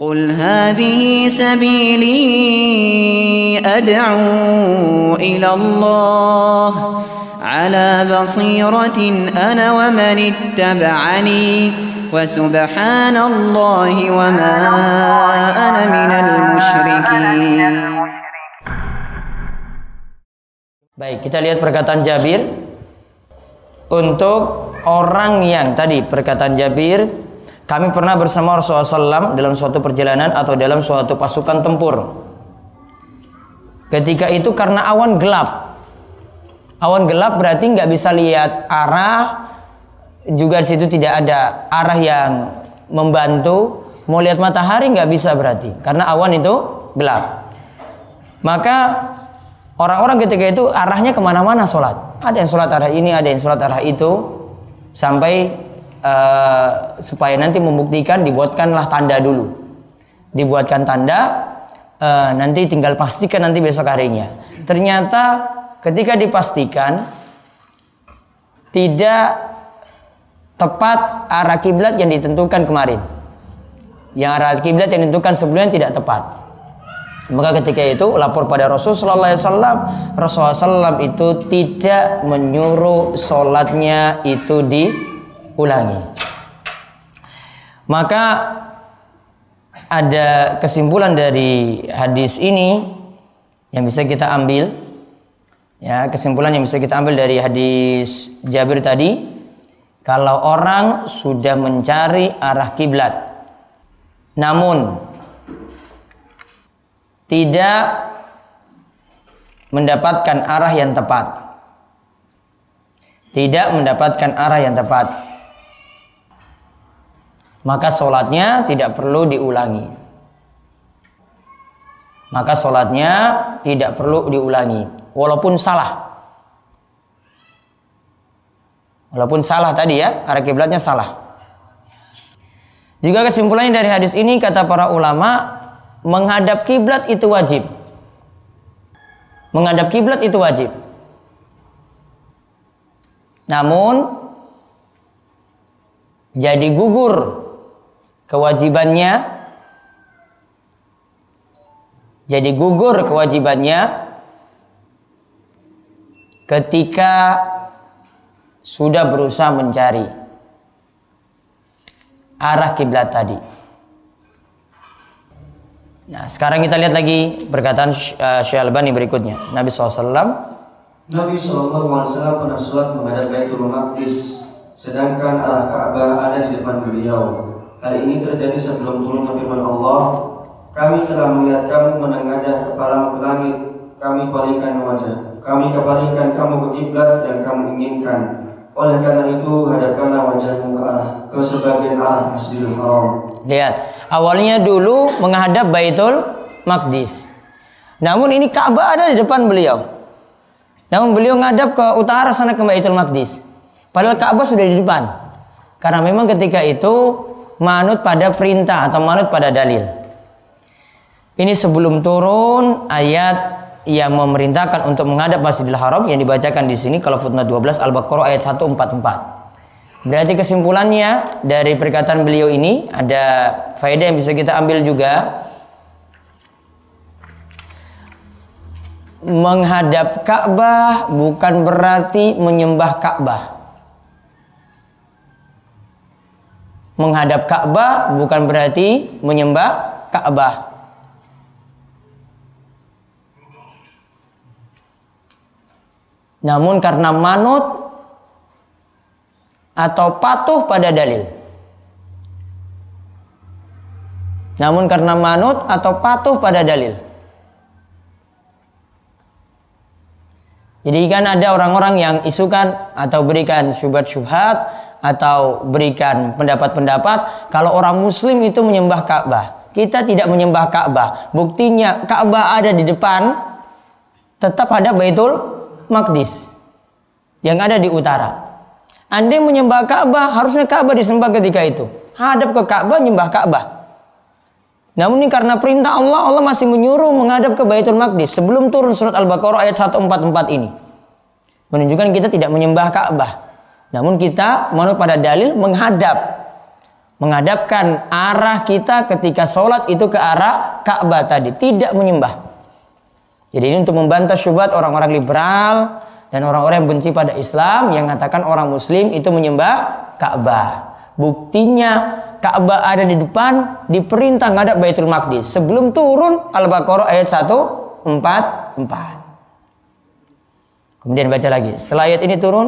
قل هذه سبيلي أدعو إلى الله على بصيرة أنا ومن اتبعني وسبحان الله وما أنا من المشركين Baik, kita lihat perkataan Jabir. Untuk orang yang tadi perkataan Jabir, kami pernah bersama Rasulullah SAW dalam suatu perjalanan atau dalam suatu pasukan tempur. Ketika itu karena awan gelap. Awan gelap berarti nggak bisa lihat arah, juga di situ tidak ada arah yang membantu. Mau lihat matahari nggak bisa berarti, karena awan itu gelap. Maka Orang-orang ketika itu arahnya ke mana-mana sholat. Ada yang sholat arah ini, ada yang sholat arah itu. Sampai uh, supaya nanti membuktikan dibuatkanlah tanda dulu. Dibuatkan tanda, uh, nanti tinggal pastikan nanti besok harinya. Ternyata ketika dipastikan tidak tepat arah kiblat yang ditentukan kemarin. Yang arah kiblat yang ditentukan sebelumnya tidak tepat. Maka ketika itu lapor pada Rasulullah SAW, Rasulullah SAW itu tidak menyuruh sholatnya itu diulangi. Maka ada kesimpulan dari hadis ini yang bisa kita ambil. Ya, kesimpulan yang bisa kita ambil dari hadis Jabir tadi, kalau orang sudah mencari arah kiblat, namun tidak mendapatkan arah yang tepat. Tidak mendapatkan arah yang tepat. Maka sholatnya tidak perlu diulangi. Maka sholatnya tidak perlu diulangi. Walaupun salah. Walaupun salah tadi ya, arah kiblatnya salah. Juga kesimpulannya dari hadis ini kata para ulama menghadap kiblat itu wajib. Menghadap kiblat itu wajib. Namun jadi gugur kewajibannya jadi gugur kewajibannya ketika sudah berusaha mencari arah kiblat tadi. Nah, sekarang kita lihat lagi perkataan Syekh Albani berikutnya. Nabi SAW Nabi SAW pernah sholat menghadap Baitul Maqdis sedangkan arah Ka'bah ada di depan beliau. Hal ini terjadi sebelum turunnya firman Allah, kami telah melihat kamu menengadah kepalamu ke langit, kami palingkan wajah. Kami kepalingkan kamu ke kiblat yang kamu inginkan. Oleh karena itu, hadapkanlah wajahmu ke arah ke sebagian arah Masjidil Haram. Lihat, awalnya dulu menghadap Baitul Maqdis. Namun ini Ka'bah ada di depan beliau. Namun beliau ngadap ke utara sana ke Baitul Maqdis. Padahal Ka'bah sudah di depan. Karena memang ketika itu manut pada perintah atau manut pada dalil. Ini sebelum turun ayat yang memerintahkan untuk menghadap Masjidil Haram yang dibacakan di sini kalau footnote 12 Al-Baqarah ayat 144. Berarti kesimpulannya dari perkataan beliau ini ada faedah yang bisa kita ambil juga. Menghadap Ka'bah bukan berarti menyembah Ka'bah. Menghadap Ka'bah bukan berarti menyembah Ka'bah. Namun karena manut atau patuh pada dalil. Namun karena manut atau patuh pada dalil. Jadi kan ada orang-orang yang isukan atau berikan syubhat-syubhat atau berikan pendapat-pendapat kalau orang muslim itu menyembah Ka'bah. Kita tidak menyembah Ka'bah. Buktinya Ka'bah ada di depan tetap ada Baitul Maqdis yang ada di utara. Anda menyembah Ka'bah, harusnya Ka'bah disembah ketika itu. Hadap ke Ka'bah, nyembah Ka'bah. Namun ini karena perintah Allah, Allah masih menyuruh menghadap ke Baitul Maqdis sebelum turun surat Al-Baqarah ayat 144 ini. Menunjukkan kita tidak menyembah Ka'bah. Namun kita menurut pada dalil menghadap. menghadapkan arah kita ketika sholat itu ke arah Ka'bah tadi, tidak menyembah. Jadi ini untuk membantah syubhat orang-orang liberal dan orang-orang yang benci pada Islam yang mengatakan orang muslim itu menyembah Ka'bah. Buktinya Ka'bah ada di depan diperintah ngadap Baitul Maqdis sebelum turun Al-Baqarah ayat 144. Kemudian baca lagi. Setelah ayat ini turun,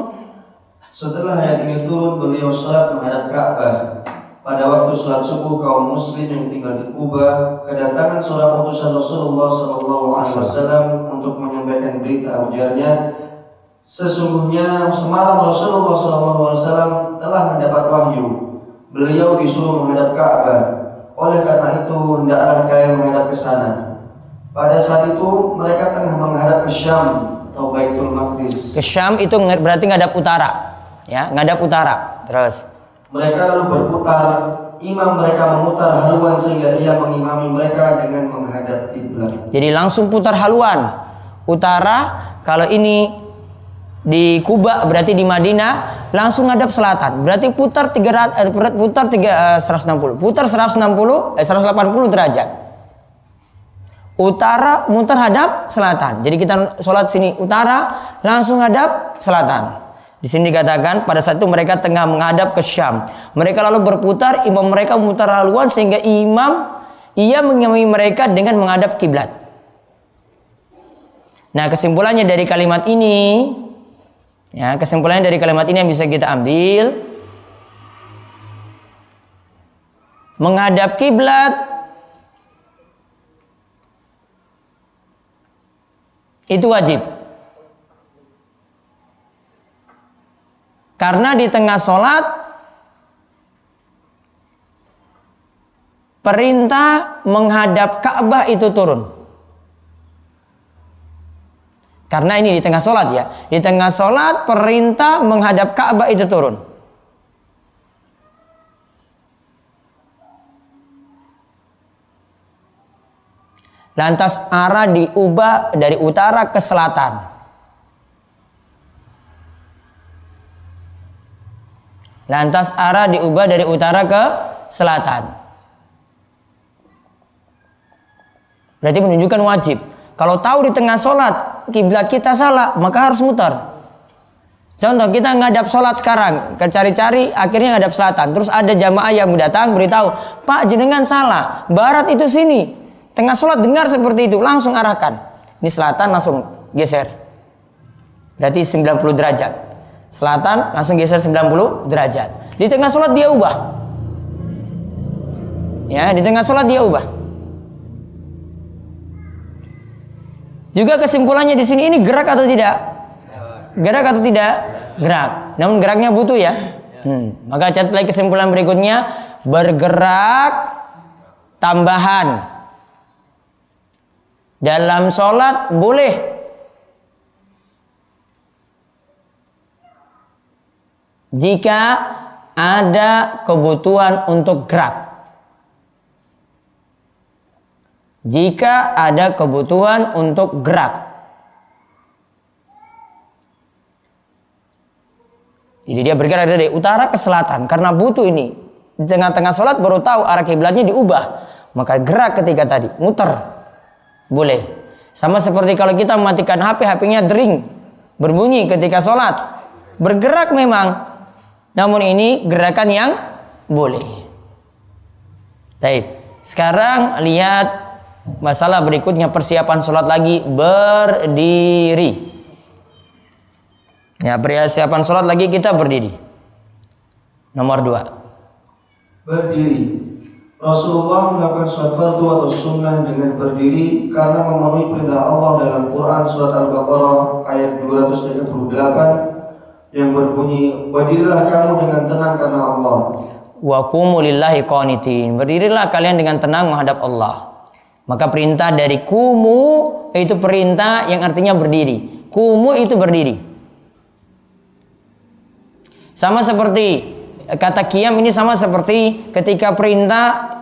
Setelah ayat ini turun, beliau sholat menghadap Ka'bah. Pada waktu sholat subuh kaum muslim yang tinggal di Kuba kedatangan seorang utusan Rasulullah SAW untuk menyampaikan berita ujarnya sesungguhnya semalam Rasulullah SAW telah mendapat wahyu beliau disuruh menghadap Ka'bah oleh karena itu hendaklah kalian menghadap ke sana pada saat itu mereka tengah menghadap ke Syam atau Baitul Maqdis ke Syam itu berarti ngadap utara. Ya, ngadap utara. Terus Mereka lalu berputar, imam mereka memutar haluan sehingga ia mengimami mereka dengan menghadap kiblat. Jadi langsung putar haluan. Utara, kalau ini di Kuba berarti di Madinah langsung ngadap selatan. Berarti putar 300 eh, putar 3 eh, 160. Putar 160 eh 180 derajat. Utara mutar hadap selatan. Jadi kita sholat sini utara langsung hadap selatan. Di sini dikatakan pada saat itu mereka tengah menghadap ke Syam. Mereka lalu berputar, imam mereka memutar haluan sehingga imam ia mengimami mereka dengan menghadap kiblat. Nah, kesimpulannya dari kalimat ini ya, kesimpulannya dari kalimat ini yang bisa kita ambil menghadap kiblat itu wajib. Karena di tengah sholat perintah menghadap Ka'bah itu turun. Karena ini di tengah sholat ya. Di tengah sholat perintah menghadap Ka'bah itu turun. Lantas arah diubah dari utara ke selatan. Lantas arah diubah dari utara ke selatan. Berarti menunjukkan wajib. Kalau tahu di tengah sholat kiblat kita salah, maka harus mutar. Contoh kita ngadap sholat sekarang, cari-cari akhirnya ngadap selatan. Terus ada jamaah yang datang beritahu, Pak jenengan salah, barat itu sini. Tengah sholat dengar seperti itu, langsung arahkan. Ini selatan langsung geser. Berarti 90 derajat. Selatan langsung geser 90 derajat. Di tengah sholat dia ubah. Ya, di tengah sholat dia ubah. Juga kesimpulannya di sini ini gerak atau tidak? Gerak atau tidak? Gerak. Namun geraknya butuh ya. Hmm. Maka catat lagi kesimpulan berikutnya bergerak tambahan dalam sholat boleh jika ada kebutuhan untuk gerak. Jika ada kebutuhan untuk gerak. Jadi dia bergerak dari utara ke selatan karena butuh ini. Di tengah-tengah sholat baru tahu arah kiblatnya diubah. Maka gerak ketika tadi, muter. Boleh. Sama seperti kalau kita mematikan HP, HP-nya dering. Berbunyi ketika sholat. Bergerak memang. Namun ini gerakan yang boleh. Baik. Sekarang lihat masalah berikutnya persiapan sholat lagi berdiri. Ya, persiapan sholat lagi kita berdiri. Nomor dua. Berdiri. Rasulullah melakukan sholat fardu atau sunnah dengan berdiri karena memenuhi perintah Allah dalam Quran surat Al-Baqarah ayat 238 yang berbunyi Berdirilah kamu dengan tenang karena Allah Wa qumu lillahi qanitin. Berdirilah kalian dengan tenang menghadap Allah. Maka perintah dari kumu itu perintah yang artinya berdiri. Kumu itu berdiri. Sama seperti kata kiam ini sama seperti ketika perintah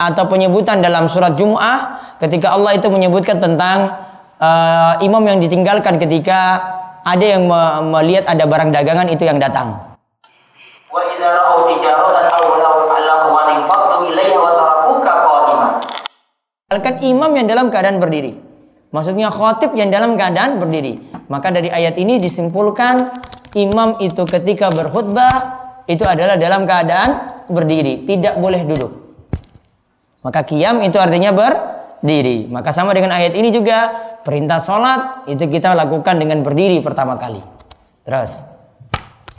atau penyebutan dalam surat Jum'ah ketika Allah itu menyebutkan tentang uh, imam yang ditinggalkan ketika ada yang me melihat ada barang dagangan itu yang datang. Wa Misalkan imam yang dalam keadaan berdiri. Maksudnya khotib yang dalam keadaan berdiri. Maka dari ayat ini disimpulkan imam itu ketika berkhutbah itu adalah dalam keadaan berdiri, tidak boleh duduk. Maka kiam itu artinya berdiri. Maka sama dengan ayat ini juga perintah sholat itu kita lakukan dengan berdiri pertama kali. Terus.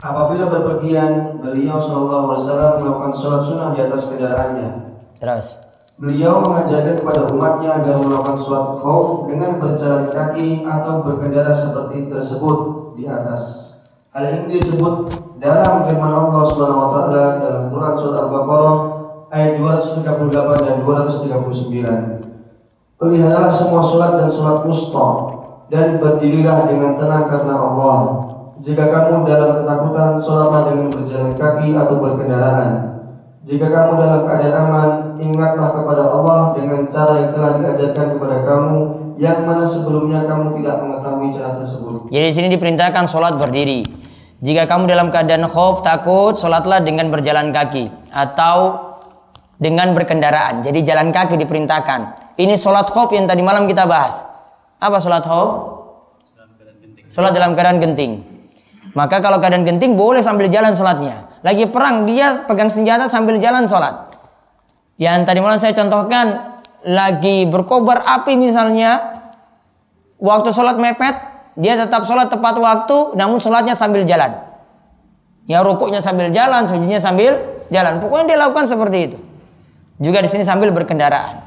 Apabila berpergian, beliau Wasallam melakukan sholat sunnah di atas kendaraannya. Terus. Beliau mengajarkan kepada umatnya agar melakukan sholat khauf dengan berjalan kaki atau berkendara seperti tersebut di atas. Hal ini disebut dalam firman Allah Subhanahu wa taala dalam Quran surat Al-Baqarah ayat 238 dan 239. Peliharalah semua sholat dan sholat musta dan berdirilah dengan tenang karena Allah. Jika kamu dalam ketakutan, sholatlah dengan berjalan kaki atau berkendaraan. Jika kamu dalam keadaan aman, ingatlah kepada Allah dengan cara yang telah diajarkan kepada kamu yang mana sebelumnya kamu tidak mengetahui cara tersebut. Jadi di sini diperintahkan sholat berdiri. Jika kamu dalam keadaan khauf, takut, sholatlah dengan berjalan kaki atau dengan berkendaraan. Jadi jalan kaki diperintahkan. Ini sholat khauf yang tadi malam kita bahas. Apa sholat khauf? Sholat dalam keadaan genting. Maka kalau keadaan genting boleh sambil jalan sholatnya. Lagi perang dia pegang senjata sambil jalan sholat. Yang tadi malam saya contohkan lagi berkobar api misalnya waktu sholat mepet dia tetap sholat tepat waktu namun sholatnya sambil jalan. Ya rukuknya sambil jalan, sujudnya sambil jalan. Pokoknya dia lakukan seperti itu. Juga di sini sambil berkendaraan.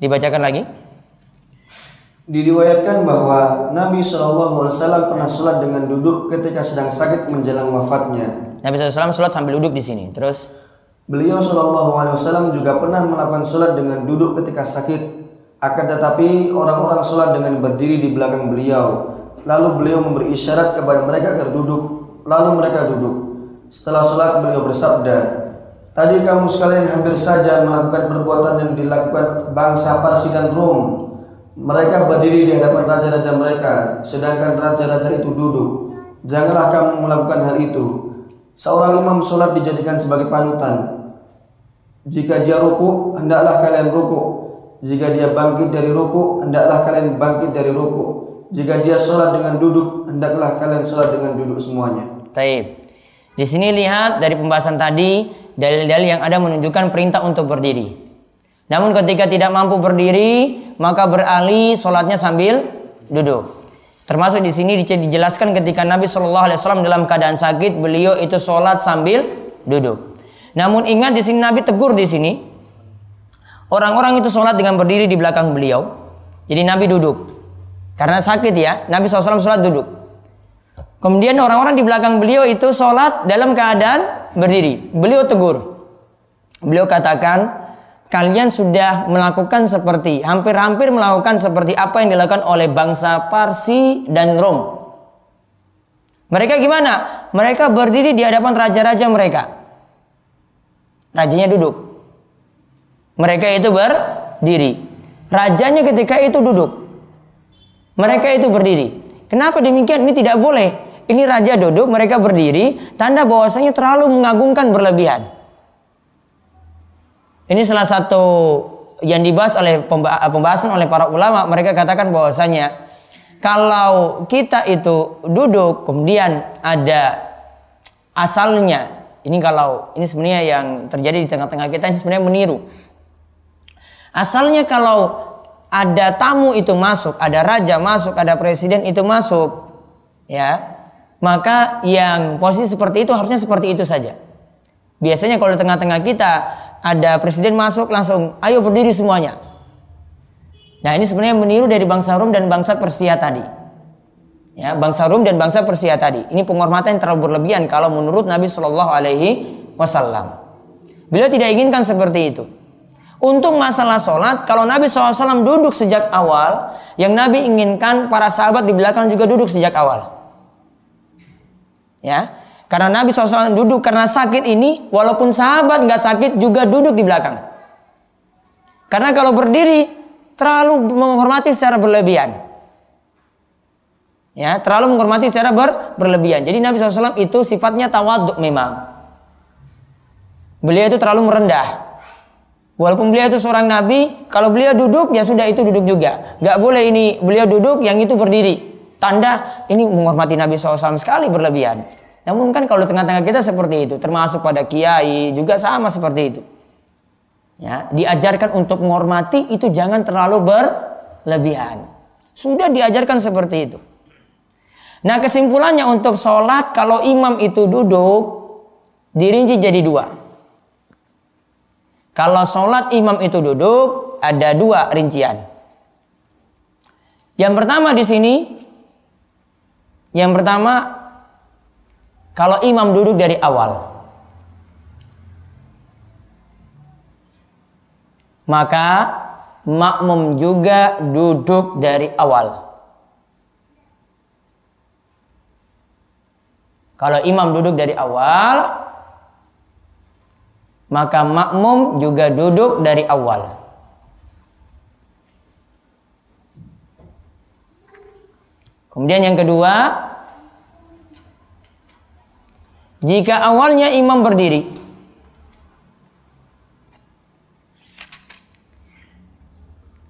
Dibacakan lagi. Diriwayatkan bahwa Nabi SAW pernah sholat dengan duduk ketika sedang sakit menjelang wafatnya. Nabi SAW sholat sambil duduk di sini. Terus Beliau SAW juga pernah melakukan sholat dengan duduk ketika sakit. Akan tetapi orang-orang sholat dengan berdiri di belakang beliau. Lalu beliau memberi isyarat kepada mereka agar duduk. Lalu mereka duduk. Setelah sholat beliau bersabda, Tadi kamu sekalian hampir saja melakukan perbuatan yang dilakukan bangsa Parsi dan Rom. Mereka berdiri di hadapan raja-raja mereka, sedangkan raja-raja itu duduk. Janganlah kamu melakukan hal itu. Seorang imam sholat dijadikan sebagai panutan. Jika dia ruku, hendaklah kalian ruku. Jika dia bangkit dari ruku, hendaklah kalian bangkit dari ruku. Jika dia sholat dengan duduk, hendaklah kalian sholat dengan duduk semuanya. Taib. Di sini lihat dari pembahasan tadi dalil-dalil yang ada menunjukkan perintah untuk berdiri. Namun ketika tidak mampu berdiri, maka beralih sholatnya sambil duduk. Termasuk di sini dijelaskan ketika Nabi Shallallahu Alaihi Wasallam dalam keadaan sakit, beliau itu sholat sambil duduk. Namun ingat di sini Nabi tegur di sini, orang-orang itu sholat dengan berdiri di belakang beliau. Jadi Nabi duduk karena sakit ya. Nabi SAW sholat duduk. Kemudian orang-orang di belakang beliau itu sholat dalam keadaan berdiri. Beliau tegur. Beliau katakan, kalian sudah melakukan seperti hampir-hampir melakukan seperti apa yang dilakukan oleh bangsa Parsi dan Rom. Mereka gimana? Mereka berdiri di hadapan raja-raja mereka. Rajanya duduk. Mereka itu berdiri. Rajanya ketika itu duduk. Mereka itu berdiri. Kenapa demikian? Ini tidak boleh. Ini raja duduk, mereka berdiri, tanda bahwasanya terlalu mengagungkan berlebihan. Ini salah satu yang dibahas oleh pembahasan oleh para ulama. Mereka katakan bahwasanya kalau kita itu duduk kemudian ada asalnya. Ini kalau ini sebenarnya yang terjadi di tengah-tengah kita ini sebenarnya meniru. Asalnya kalau ada tamu itu masuk, ada raja masuk, ada presiden itu masuk, ya, maka yang posisi seperti itu harusnya seperti itu saja. Biasanya kalau di tengah-tengah kita ada presiden masuk langsung ayo berdiri semuanya. Nah ini sebenarnya meniru dari bangsa Rum dan bangsa Persia tadi. Ya, bangsa Rum dan bangsa Persia tadi. Ini penghormatan yang terlalu berlebihan kalau menurut Nabi Shallallahu Alaihi Wasallam. Beliau tidak inginkan seperti itu. Untuk masalah sholat, kalau Nabi SAW duduk sejak awal, yang Nabi inginkan para sahabat di belakang juga duduk sejak awal. Ya, karena Nabi SAW duduk karena sakit ini, walaupun sahabat nggak sakit juga duduk di belakang. Karena kalau berdiri terlalu menghormati secara berlebihan. Ya, terlalu menghormati secara ber, berlebihan. Jadi Nabi SAW itu sifatnya tawaduk memang. Beliau itu terlalu merendah. Walaupun beliau itu seorang nabi, kalau beliau duduk ya sudah itu duduk juga. Gak boleh ini beliau duduk, yang itu berdiri. Tanda ini menghormati Nabi SAW sekali berlebihan. Namun kan kalau tengah-tengah kita seperti itu, termasuk pada kiai juga sama seperti itu. Ya, diajarkan untuk menghormati itu jangan terlalu berlebihan. Sudah diajarkan seperti itu. Nah kesimpulannya untuk sholat kalau imam itu duduk dirinci jadi dua. Kalau sholat imam itu duduk ada dua rincian. Yang pertama di sini, yang pertama kalau imam duduk dari awal, maka makmum juga duduk dari awal. Kalau imam duduk dari awal, maka makmum juga duduk dari awal. Kemudian yang kedua, jika awalnya imam berdiri,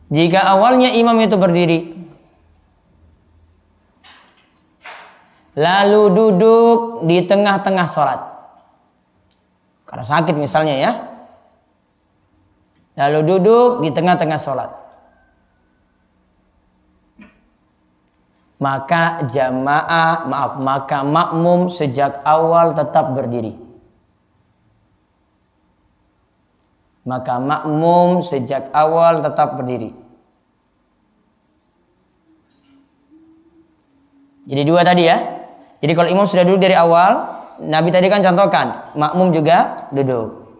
jika awalnya imam itu berdiri, lalu duduk di tengah-tengah sholat, karena sakit misalnya ya. Lalu duduk di tengah-tengah sholat. Maka jamaah, maaf, maka makmum sejak awal tetap berdiri. Maka makmum sejak awal tetap berdiri. Jadi dua tadi ya. Jadi kalau imam sudah duduk dari awal, Nabi tadi kan contohkan, makmum juga duduk.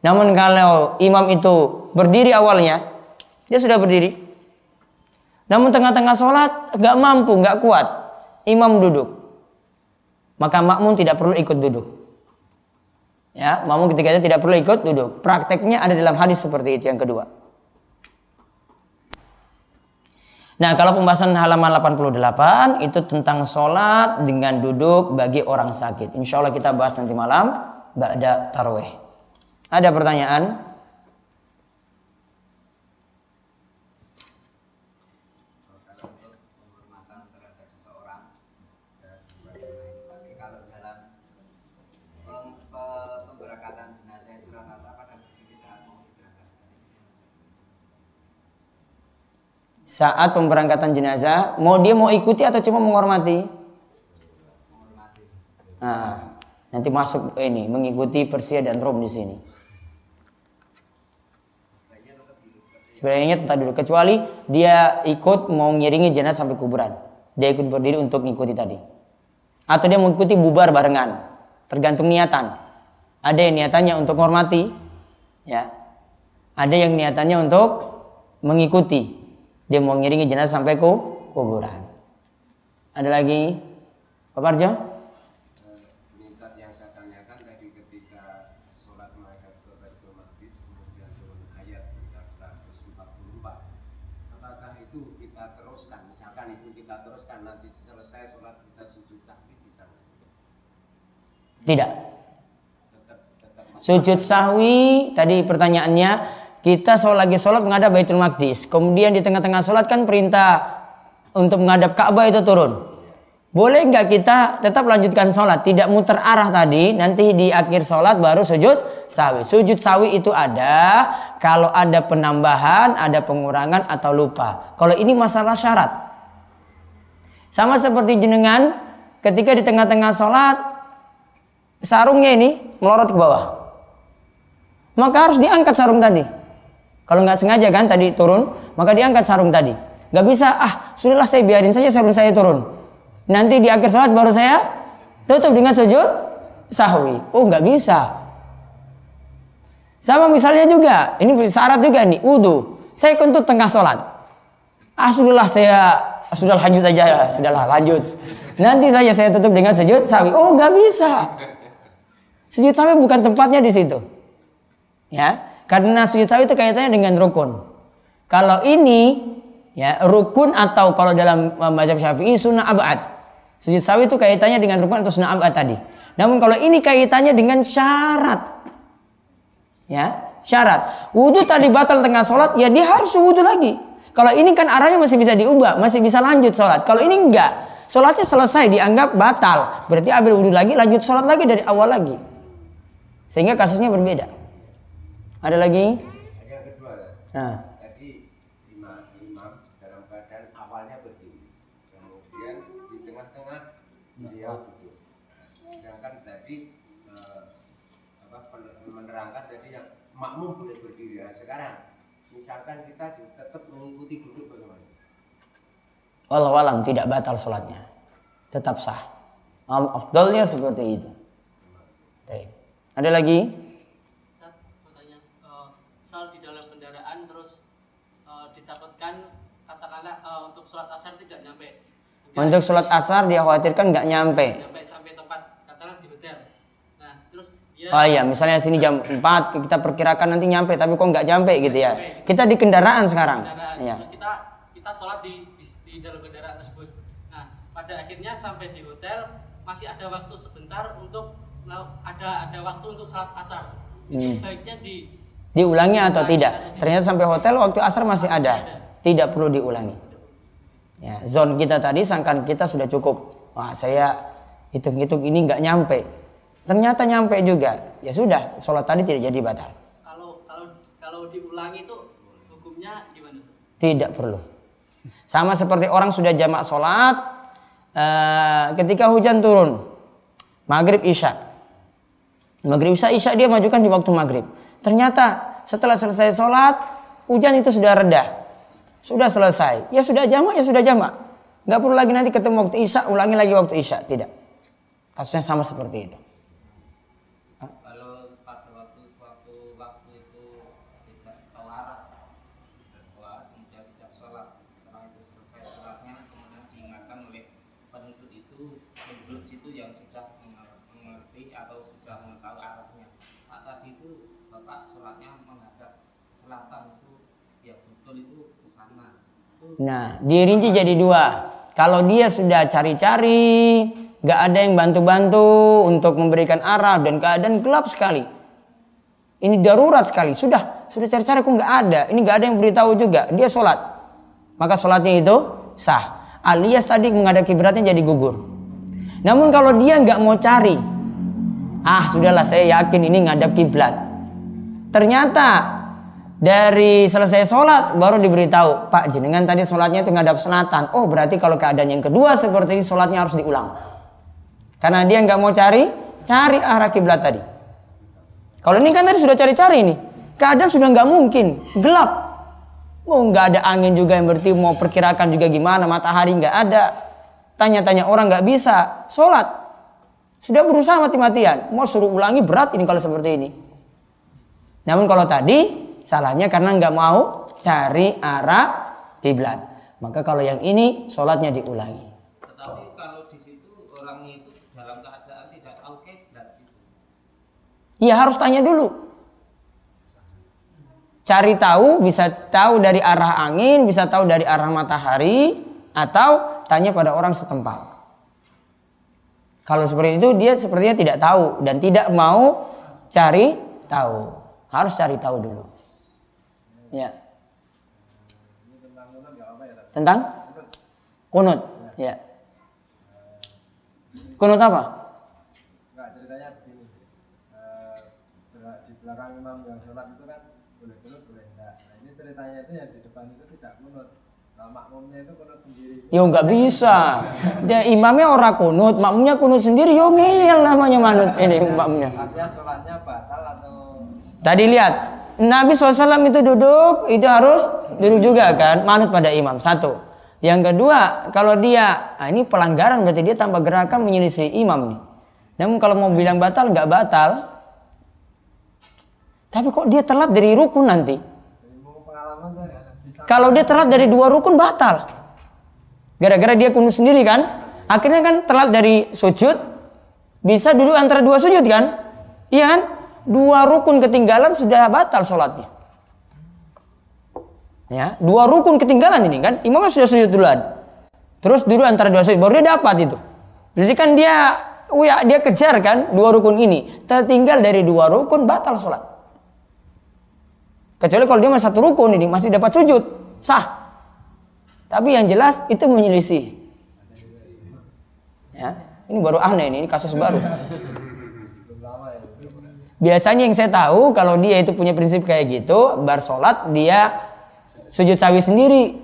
Namun kalau imam itu berdiri awalnya, dia sudah berdiri. Namun tengah-tengah sholat nggak mampu, nggak kuat, imam duduk. Maka makmum tidak perlu ikut duduk. Ya, makmum ketika itu tidak perlu ikut duduk. Prakteknya ada dalam hadis seperti itu yang kedua. Nah, kalau pembahasan halaman 88 itu tentang sholat dengan duduk bagi orang sakit. Insya Allah kita bahas nanti malam, ba'da tarwih. Ada pertanyaan? Saat pemberangkatan jenazah mau dia mau ikuti atau cuma menghormati? Nah nanti masuk ini mengikuti persia dan rom di sini. Sebenarnya tetap dulu kecuali dia ikut mau ngiringi jenazah sampai kuburan. Dia ikut berdiri untuk mengikuti tadi atau dia mengikuti bubar barengan tergantung niatan ada yang niatannya untuk menghormati ya ada yang niatannya untuk mengikuti dia mau ngiringi jenazah sampai ke kuburan. Ada lagi? Pak Parjo? yang saya tanyakan tadi ketika sholat menghadap ke Baitul Maqdis kemudian turun ayat 144 apakah itu kita teruskan misalkan itu kita teruskan nanti selesai sholat kita sujud sahwi bisa tidak sujud sahwi tadi pertanyaannya kita sholat lagi sholat menghadap Baitul Maqdis. Kemudian di tengah-tengah sholat kan perintah untuk menghadap Ka'bah itu turun. Boleh nggak kita tetap lanjutkan sholat? Tidak muter arah tadi, nanti di akhir sholat baru sujud sawi. Sujud sawi itu ada kalau ada penambahan, ada pengurangan atau lupa. Kalau ini masalah syarat. Sama seperti jenengan ketika di tengah-tengah sholat, sarungnya ini melorot ke bawah. Maka harus diangkat sarung tadi. Kalau nggak sengaja kan tadi turun, maka diangkat sarung tadi. Nggak bisa, ah sudahlah saya biarin saja sarung saya turun. Nanti di akhir sholat baru saya tutup dengan sujud sahwi. Oh nggak bisa. Sama misalnya juga, ini syarat juga nih, wudhu. Saya kentut tengah sholat. Ah sudahlah saya, sudah lanjut aja, sudahlah lanjut. Nanti saja saya tutup dengan sujud sahwi. Oh nggak bisa. Sujud sahwi bukan tempatnya di situ. Ya, karena sujud sawi itu kaitannya dengan rukun. Kalau ini ya rukun atau kalau dalam uh, mazhab Syafi'i sunnah abad. Sujud sawi itu kaitannya dengan rukun atau sunnah abad tadi. Namun kalau ini kaitannya dengan syarat. Ya, syarat. Wudhu tadi batal tengah sholat, ya dia harus wudhu lagi. Kalau ini kan arahnya masih bisa diubah, masih bisa lanjut sholat. Kalau ini enggak, sholatnya selesai dianggap batal. Berarti ambil wudhu lagi, lanjut sholat lagi dari awal lagi. Sehingga kasusnya berbeda. Ada lagi? Yang kedua, Nah, tadi imam, imam dalam keadaan awalnya berdiri, kemudian di tengah-tengah beliau duduk. Sedangkan tadi eh, apa, menerangkan tadi yang makmum boleh berdiri. Nah, sekarang misalkan kita tetap mengikuti duduk bagaimana? walau alam tidak batal sholatnya. Tetap sah. Afdolnya seperti itu. Ada lagi? Ustaz, pertanyaan eh, misal di dalam kendaraan terus eh, ditakutkan katakanlah eh, untuk sholat asar tidak nyampe Mungkin Untuk sholat asar dia khawatirkan nggak nyampe. nyampe sampai tempat katakanlah di hotel nah terus dia Oh iya, misalnya sini jam 4 kita perkirakan nanti nyampe, tapi kok nggak nyampe gitu ya. Kita di kendaraan sekarang. kendaraan Iya. terus kita kita sholat di, di di dalam kendaraan tersebut nah pada akhirnya sampai di hotel masih ada waktu sebentar untuk ada ada waktu untuk sholat asar itu Hmm. baiknya di Diulangi atau tidak? Ternyata sampai hotel waktu asar masih ada. Tidak perlu diulangi. Ya, zone kita tadi sangkan kita sudah cukup. Wah, saya hitung-hitung ini nggak nyampe. Ternyata nyampe juga. Ya sudah, sholat tadi tidak jadi batal. kalau kalau kalau diulangi itu hukumnya gimana Tidak perlu. Sama seperti orang sudah jamak sholat, eh, ketika hujan turun, maghrib isya. Maghrib isya, isya dia majukan di waktu maghrib. Ternyata setelah selesai sholat, hujan itu sudah reda. Sudah selesai. Ya sudah jamak, ya sudah jamak. Nggak perlu lagi nanti ketemu waktu isya, ulangi lagi waktu isya. Tidak. Kasusnya sama seperti itu. kalau pada waktu suatu waktu itu tidak kelar tidak kelar kemudian tidak sholat setelah itu selesai sholatnya kemudian diingatkan oleh penduduk itu penduduk situ yang sudah menger- mengerti atau sudah mengetahui arahnya pak tadi itu bapak sholatnya menghadap selatan itu ya betul itu ke sana itu Nah, dirinci jadi dua. Kalau dia sudah cari-cari, nggak ada yang bantu-bantu untuk memberikan arah dan keadaan gelap sekali. Ini darurat sekali. Sudah, sudah cari-cari kok nggak ada. Ini nggak ada yang beritahu juga. Dia sholat. Maka sholatnya itu sah. Alias tadi menghadap kiblatnya jadi gugur. Namun kalau dia nggak mau cari, ah sudahlah saya yakin ini ngadap kiblat. Ternyata dari selesai sholat baru diberitahu Pak jenengan tadi sholatnya itu ngadap selatan. Oh berarti kalau keadaan yang kedua seperti ini sholatnya harus diulang. Karena dia nggak mau cari cari arah kiblat tadi. Kalau ini kan tadi sudah cari-cari nih keadaan sudah nggak mungkin gelap. Mau nggak ada angin juga yang berarti mau perkirakan juga gimana matahari nggak ada tanya-tanya orang nggak bisa sholat. Sudah berusaha mati-matian mau suruh ulangi berat ini kalau seperti ini. Namun kalau tadi salahnya karena nggak mau cari arah kiblat. Maka kalau yang ini sholatnya diulangi. tetapi kalau di situ orangnya itu dalam keadaan tidak tahu kiblat itu Iya harus tanya dulu. Cari tahu bisa tahu dari arah angin, bisa tahu dari arah matahari, atau tanya pada orang setempat. Kalau seperti itu dia sepertinya tidak tahu dan tidak mau cari tahu. Harus cari tahu dulu. Ya. Tentang kunut. Ya. Kunut apa? Enggak ceritanya begini. Eh, bela- di belakang imam yang sholat itu kan boleh kunut boleh enggak. Nah ini ceritanya itu yang di depan itu tidak kunut. Nah makmumnya itu kunut sendiri. Yo nggak bisa. Dia imamnya orang kunut, makmumnya kunut sendiri. Yo ngeyel namanya manut ini makmumnya. Artinya sholatnya batal atau Tadi lihat Nabi SAW itu duduk, itu harus duduk juga kan, manut pada imam. Satu. Yang kedua, kalau dia, nah ini pelanggaran berarti dia tanpa gerakan menyelisih imam nih. Namun kalau mau bilang batal, nggak batal. Tapi kok dia telat dari rukun nanti? Kalau dia telat dari dua rukun batal. Gara-gara dia kunut sendiri kan. Akhirnya kan telat dari sujud. Bisa duduk antara dua sujud kan. Iya kan. Dua rukun ketinggalan sudah batal sholatnya. Ya, dua rukun ketinggalan ini kan. Imamnya sudah sujud duluan. Terus duduk antara dua sujud. Baru dia dapat itu. Berarti kan dia, ya, dia kejar kan dua rukun ini. Tertinggal dari dua rukun batal sholat. Kecuali kalau dia masih satu rukun ini masih dapat sujud, sah. Tapi yang jelas itu menyelisih. Ya, ini baru aneh ini, ini kasus baru. Biasanya yang saya tahu kalau dia itu punya prinsip kayak gitu, bar sholat dia sujud sawi sendiri.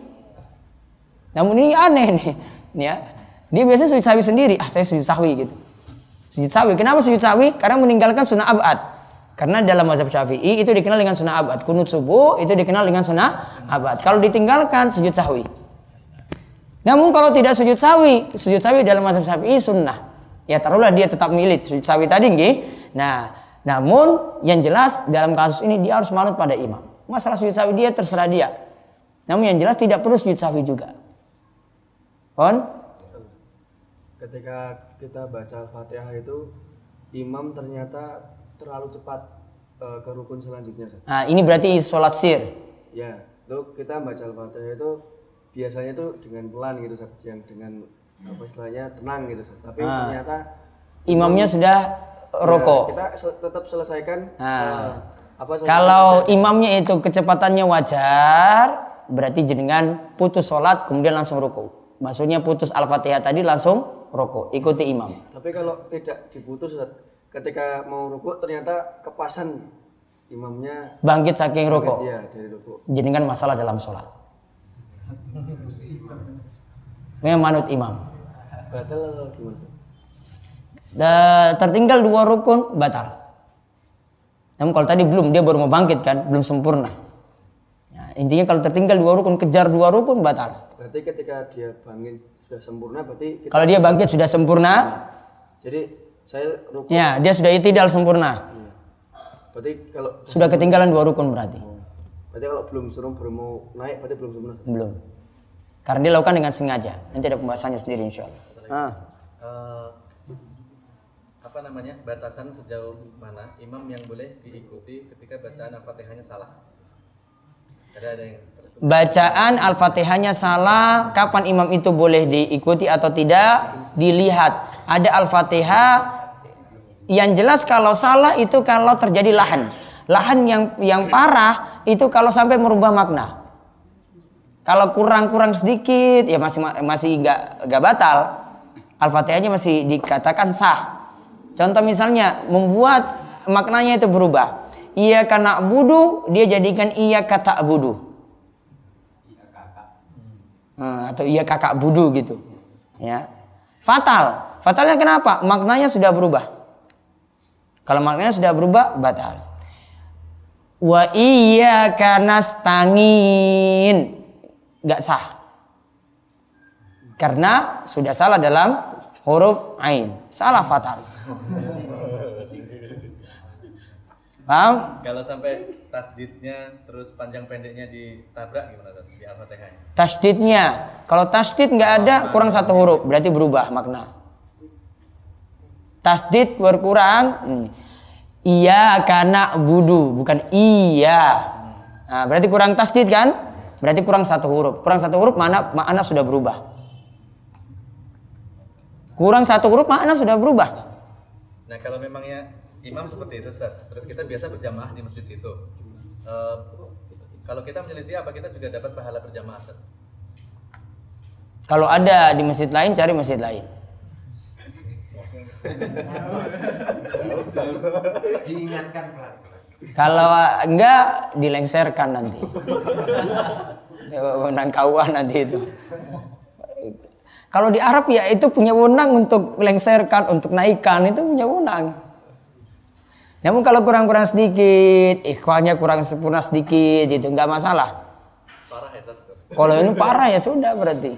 Namun ini aneh nih, ya. Dia biasanya sujud sawi sendiri. Ah, saya sujud sawi gitu. Sujud sawi. Kenapa sujud sawi? Karena meninggalkan sunnah abad. Karena dalam mazhab Syafi'i itu dikenal dengan sunnah abad. Kunut subuh itu dikenal dengan sunnah abad. Kalau ditinggalkan sujud sahwi. Namun kalau tidak sujud sawi, sujud sawi dalam mazhab Syafi'i sunnah. Ya taruhlah dia tetap milit sujud sawi tadi nggih. Nah, namun yang jelas dalam kasus ini dia harus manut pada imam. Masalah sujud sawi dia terserah dia. Namun yang jelas tidak perlu sujud sawi juga. On? ketika kita baca Al-Fatihah itu imam ternyata terlalu cepat eh, ke rukun selanjutnya. Nah, ini berarti sholat sir. Ya, itu kita baca Al-Fatihah itu biasanya tuh dengan pelan gitu yang dengan apa istilahnya tenang gitu. Tapi Ah. ternyata Imamnya sudah ya, rokok. kita se- tetap selesaikan Nah. eh, apa Kalau imamnya itu kecepatannya wajar, berarti jenengan putus sholat kemudian langsung ruku. Maksudnya putus al-fatihah tadi langsung ruku, ikuti imam. Tapi kalau tidak diputus ketika mau rukuk ternyata kepasan imamnya Bangkit saking ruku. Iya, dari. Jenengan masalah dalam sholat. Memang manut imam. Batal gimana? Tertinggal dua rukun batal. Namun kalau tadi belum dia baru mau bangkit kan, belum sempurna. Ya, intinya kalau tertinggal dua rukun kejar dua rukun batal. Berarti ketika dia bangun sudah sempurna berarti kita Kalau dia bangkit sudah sempurna, jadi saya rukuk. ya dia sudah itidal sempurna. Iya. Berarti kalau Sudah ketinggalan dua rukun berarti. berarti kalau belum suruh baru mau naik berarti belum sempurna. Belum. Karena dia lakukan dengan sengaja. Nanti ada pembahasannya sendiri insya Allah. Ah. Eh, apa namanya batasan sejauh mana imam yang boleh diikuti ketika bacaan al-fatihahnya salah ada ada yang Bacaan Al-Fatihahnya salah, kapan imam itu boleh diikuti atau tidak? Dilihat. Ada Al-Fatihah yang jelas kalau salah itu kalau terjadi lahan. Lahan yang yang parah itu kalau sampai merubah makna. Kalau kurang-kurang sedikit ya masih masih nggak nggak batal. Al-Fatihahnya masih dikatakan sah. Contoh misalnya membuat maknanya itu berubah. Iya karena budu dia jadikan iya kata budu. Hmm, atau iya kakak budu gitu. Ya. Fatal. Fatalnya kenapa? Maknanya sudah berubah. Kalau maknanya sudah berubah, batal. Wa iya karena stangin. Gak sah. Karena sudah salah dalam huruf ain. Salah fatal. Paham? kalau sampai tasdidnya terus panjang pendeknya ditabrak gimana Ustaz? di al-fatihahnya Tasdidnya. Kalau tasdid nggak ada, kurang satu huruf. Berarti berubah makna. Tasdid berkurang. hmm. Iya karena budu, bukan iya. Nah, berarti kurang tasdid kan? Berarti kurang satu huruf. Kurang satu huruf mana makna sudah berubah. Kurang satu huruf makna sudah berubah. Nah kalau memangnya imam seperti itu Ustaz terus kita biasa berjamaah di masjid situ Eh, kalau kita menyelisih apa kita juga dapat pahala berjamaah Ustaz? Kalau ada di masjid lain, cari masjid lain. Diingatkan pelan. Kalau enggak dilengserkan nanti. Wewenang KUA nanti itu. Kalau di Arab ya itu punya wewenang untuk lengserkan, untuk naikkan itu punya wewenang. Namun kalau kurang-kurang sedikit, ikhwannya kurang sempurna sedikit itu enggak masalah. parah ya? Kalau ini parah ya sudah berarti.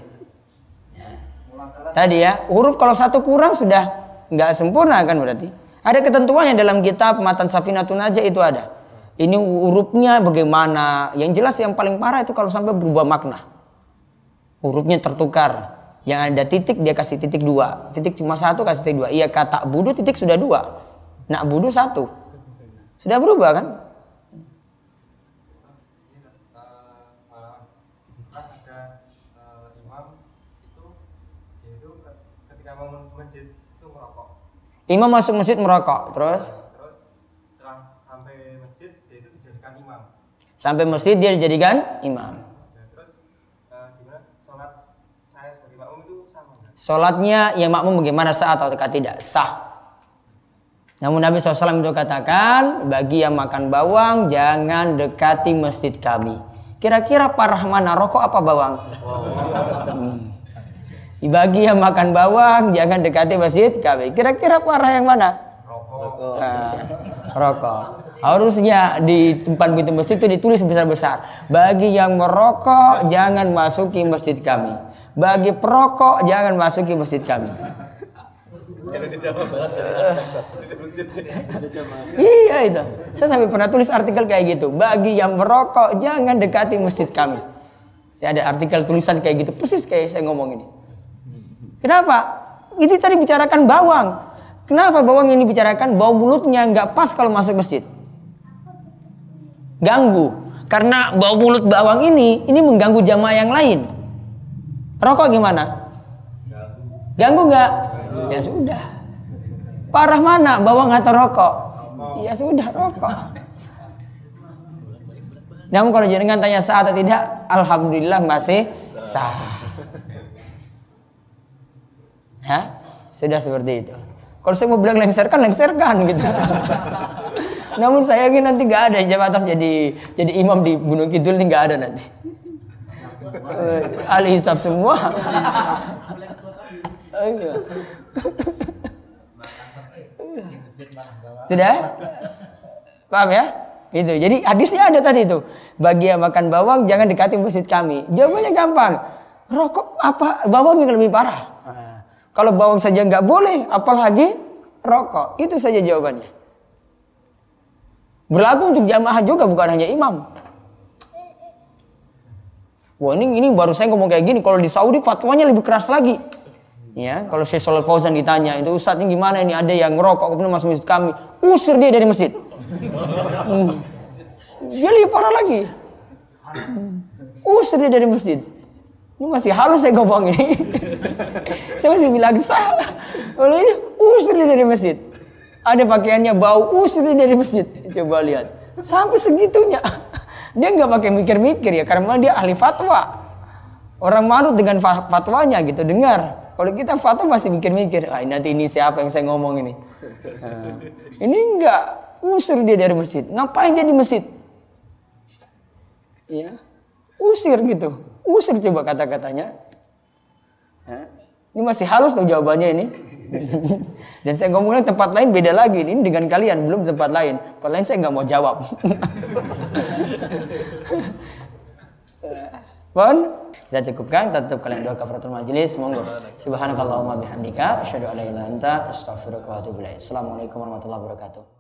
Tadi ya, huruf kalau satu kurang sudah nggak sempurna kan berarti. Ada ketentuannya dalam kitab Matan Safinatun aja itu ada. Ini hurufnya bagaimana? Yang jelas yang paling parah itu kalau sampai berubah makna. Hurufnya tertukar. Yang ada titik dia kasih titik dua. Titik cuma satu kasih titik dua. Iya kata budu titik sudah dua. Nak budu satu. Sudah berubah kan? imam masuk masjid merokok. Terus terus sampai masjid dia itu dijadikan imam Sampai masjid dia dijadikan imam. Nah, terus eh, gimana sholat saya sebagai makmum itu sama nggak? Sholatnya yang makmum bagaimana sah atau tidak sah. Namun Nabi SAW itu katakan bagi yang makan bawang jangan dekati masjid kami. Kira-kira parah mana rokok apa bawang? Hmm. Bagi yang makan bawang jangan dekati masjid kami. Kira-kira parah yang mana? Rokok. Nah, rokok. Harusnya di tempat pintu masjid itu ditulis besar-besar. Bagi yang merokok jangan masuki masjid kami. Bagi perokok jangan masuki masjid kami. Masjid. Iya itu. Saya sampai pernah tulis artikel kayak gitu. Bagi yang merokok jangan dekati masjid kami. Saya ada artikel tulisan kayak gitu. Persis kayak saya ngomong ini. Kenapa? Ini tadi bicarakan bawang. Kenapa bawang ini bicarakan? Bau mulutnya nggak pas kalau masuk masjid. Ganggu. Karena bau mulut bawang ini, ini mengganggu jamaah yang lain. Rokok gimana? Ganggu nggak? Ya sudah. Parah mana? Bawang atau rokok? Ya sudah rokok. Namun kalau jenengan tanya sah atau tidak, alhamdulillah masih sah. Ya, sudah seperti itu. Kalau saya mau bilang lengserkan, lengserkan gitu. Namun saya ingin nanti nggak ada yang atas jadi jadi imam di Gunung Kidul ini nggak ada nanti. Eh, ahli hisab semua. Iya. Sudah? Paham ya? Itu. Jadi hadisnya ada tadi itu. Bagi yang makan bawang jangan dekati masjid kami. Jawabannya gampang. Rokok apa bawang yang lebih parah? Kalau bawang saja nggak boleh, apalagi rokok. Itu saja jawabannya. Berlaku untuk jamaah juga bukan hanya imam. Wah ini ini baru saya ngomong kayak gini. Kalau di Saudi fatwanya lebih keras lagi. Ya, kalau Syekh Shalal Fauzan ditanya, itu Ustadz ini gimana ini ada yang ngerokok kemudian masuk masjid kami, usir dia dari masjid. Hmm. Dia lebih parah lagi. Usir dia dari masjid. Ini masih halus saya ngomong ini. saya masih bilang. Kalau ini usir dia dari masjid. Ada pakaiannya bau, usir dia dari masjid. Coba lihat. Sampai segitunya. Dia nggak pakai mikir-mikir ya, karena dia ahli fatwa. Orang manut dengan fatwanya gitu, dengar. Kalau kita fatwa masih mikir-mikir, ah nanti ini siapa yang saya ngomong ini. Nah, ini enggak, usir dia dari masjid. Ngapain dia di masjid? Ya, usir gitu. Usir coba kata-katanya. Ya. Ini masih halus loh jawabannya ini. Dan saya ngomongnya tempat lain beda lagi. Ini dengan kalian belum tempat lain. Tempat lain saya nggak mau jawab. Pun kita cukupkan tutup kalian doa kafaratul majelis monggo subhanakallahumma bihamdika asyhadu an la ilaha illa anta astaghfiruka wa atubu ilaik assalamualaikum warahmatullahi wabarakatuh